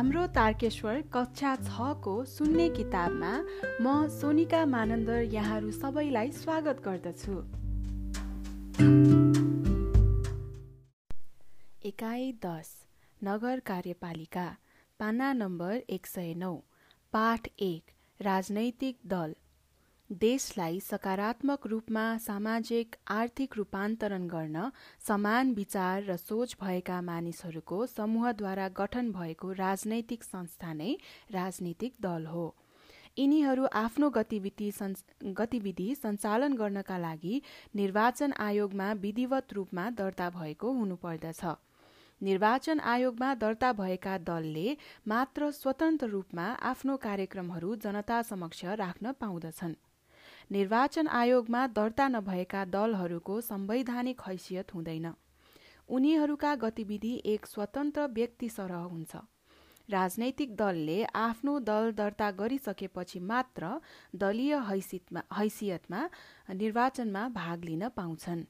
तारकेश्वर कक्षा छको सुन्ने किताबमा म सोनिका मानन्दर यहाँहरू सबैलाई स्वागत गर्दछु। एकाइ दस नगर कार्यपालिका पाना नम्बर एक सय नौ पाठ एक राजनैतिक दल। देशलाई सकारात्मक रूपमा सामाजिक आर्थिक रूपान्तरण गर्न समान विचार र सोच भएका मानिसहरूको समूहद्वारा गठन भएको राजनैतिक संस्था नै राजनीतिक दल हो। यिनीहरू आफ्नो गतिविधि गतिविधि सञ्चालन गर्नका लागि निर्वाचन आयोगमा विधिवत रूपमा दर्ता भएको हुनुपर्दछ। निर्वाचन आयोगमा दर्ता भएका दलले मात्र स्वतन्त्र रूपमा आफ्नो कार्यक्रमहरू जनता समक्ष राख्न पाउँदछन्। निर्वाचन आयोगमा दर्ता नभएका दलहरूको संवैधानिक हैसियत हुँदैन। उनीहरूका गतिविधि एक स्वतन्त्र व्यक्ति सरह हुन्छ। राजनैतिक दलले आफ्नो दल दर्ता गरिसकेपछि मात्र दलीय हैसियतमा हैसियतमा निर्वाचनमा भाग लिन पाउँछन्।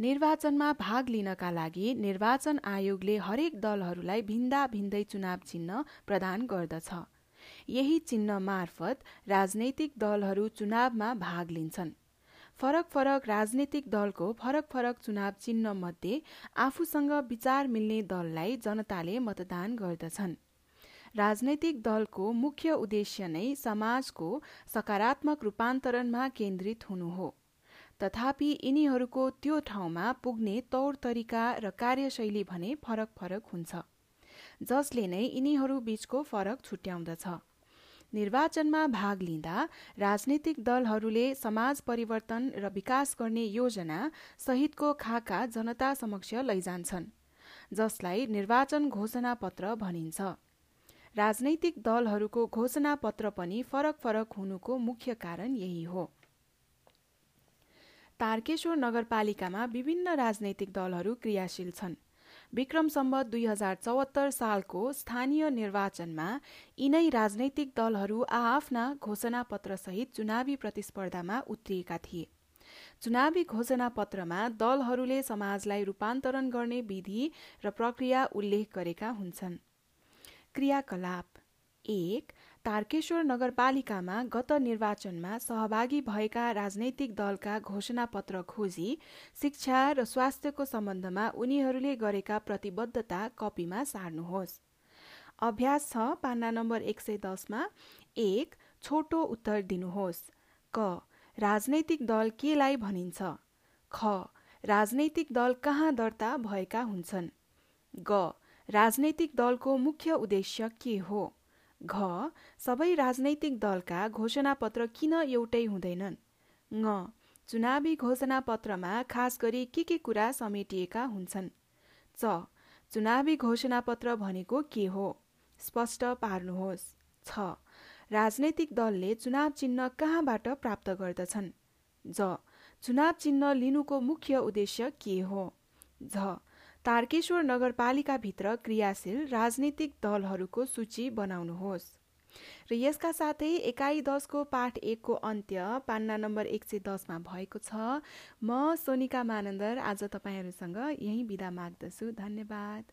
निर्वाचनमा भाग लिनका लागि निर्वाचन आयोगले हरेक दलहरूलाई भिन्दा भिन्दै चुनाव चिन्ह प्रदान गर्दछ। यही चिन्ह मार्फत राजनैतिक दलहरू चुनावमा भाग लिन्छन्। फरक फरक राजनैतिक दलको फरक फरक चुनाव चिन्ह मध्ये आफूसँग विचार मिल्ने दललाई जनताले मतदान गर्दछन्। राजनैतिक दलको मुख्य उद्देश्य नै समाजको सकारात्मक रूपान्तरणमा केन्द्रित हुनु हो। तथापि यिनीहरूको त्यो ठाउँमा पुग्ने तौर तरिका र कार्यशैली भने फरक फरक हुन्छ। जसले नै यिनीहरू बीचको फरक छुट्याउँदछ। निर्वाचनमा भाग लिँदा राजनीतिक दलहरूले समाज परिवर्तन र विकास गर्ने योजना सहितको खाका जनता समक्ष लैजान्छन् जसलाई निर्वाचन घोषणा पत्र भनिन्छ। राजनैतिक दलहरूको घोषणा पत्र पनि फरक फरक हुनुको मुख्य कारण यही हो। तारकेश्वर नगरपालिकामा विभिन्न राजनैतिक दलहरू क्रियाशील छन्। विक्रम सम्बत दुई हजार चौहत्तर सालको स्थानीय निर्वाचनमा यिनै राजनैतिक दलहरू आआफ्ना घोषणा पत्रसहित चुनावी प्रतिस्पर्धामा उत्रिएका थिए। चुनावी घोषणा पत्रमा दलहरूले समाजलाई रूपान्तरण गर्ने विधि र प्रक्रिया उल्लेख गरेका हुन्छन्। क्रियाकलाप एक तारकेश्वर नगरपालिकामा गत निर्वाचनमा सहभागी भएका राजनैतिक दलका घोषणापत्र खोजी शिक्षा र स्वास्थ्यको सम्बन्धमा उनीहरूले गरेका प्रतिबद्धता कपीमा सार्नुहोस्। अभ्यास छ पान्ना नम्बर एक सय दसमा एक छोटो उत्तर दिनुहोस्। क राजनैतिक दल केलाई भनिन्छ? ख राजनैतिक दल कहाँ दर्ता भएका हुन्छन्? ग राजनैतिक दलको मुख्य उद्देश्य के हो? घ सबै राजनैतिक दलका घोषणापत्र किन एउटै हुँदैनन्? ङ चुनावी घोषणापत्रमा खास गरी के के कुरा समेटिएका हुन्छन्? च चुनावी घोषणापत्र भनेको के हो? स्पष्ट पार्नुहोस्। छ राजनैतिक दलले चुनाव चिन्ह कहाँबाट प्राप्त गर्दछन्? ज चुनाव चिन्ह लिनुको मुख्य उद्देश्य के हो? झ तारकेश्वर नगरपालिकाभित्र क्रियाशील राजनीतिक दलहरूको सूची बनाउनुहोस्। र यसका साथै एकाइ दसको पाठ एकको अन्त्य पान्ना नम्बर एक सय दसमा भएको छ। म सोनिका मानन्दर आज तपाईँहरूसँग यही बिदा माग्दछु। धन्यवाद।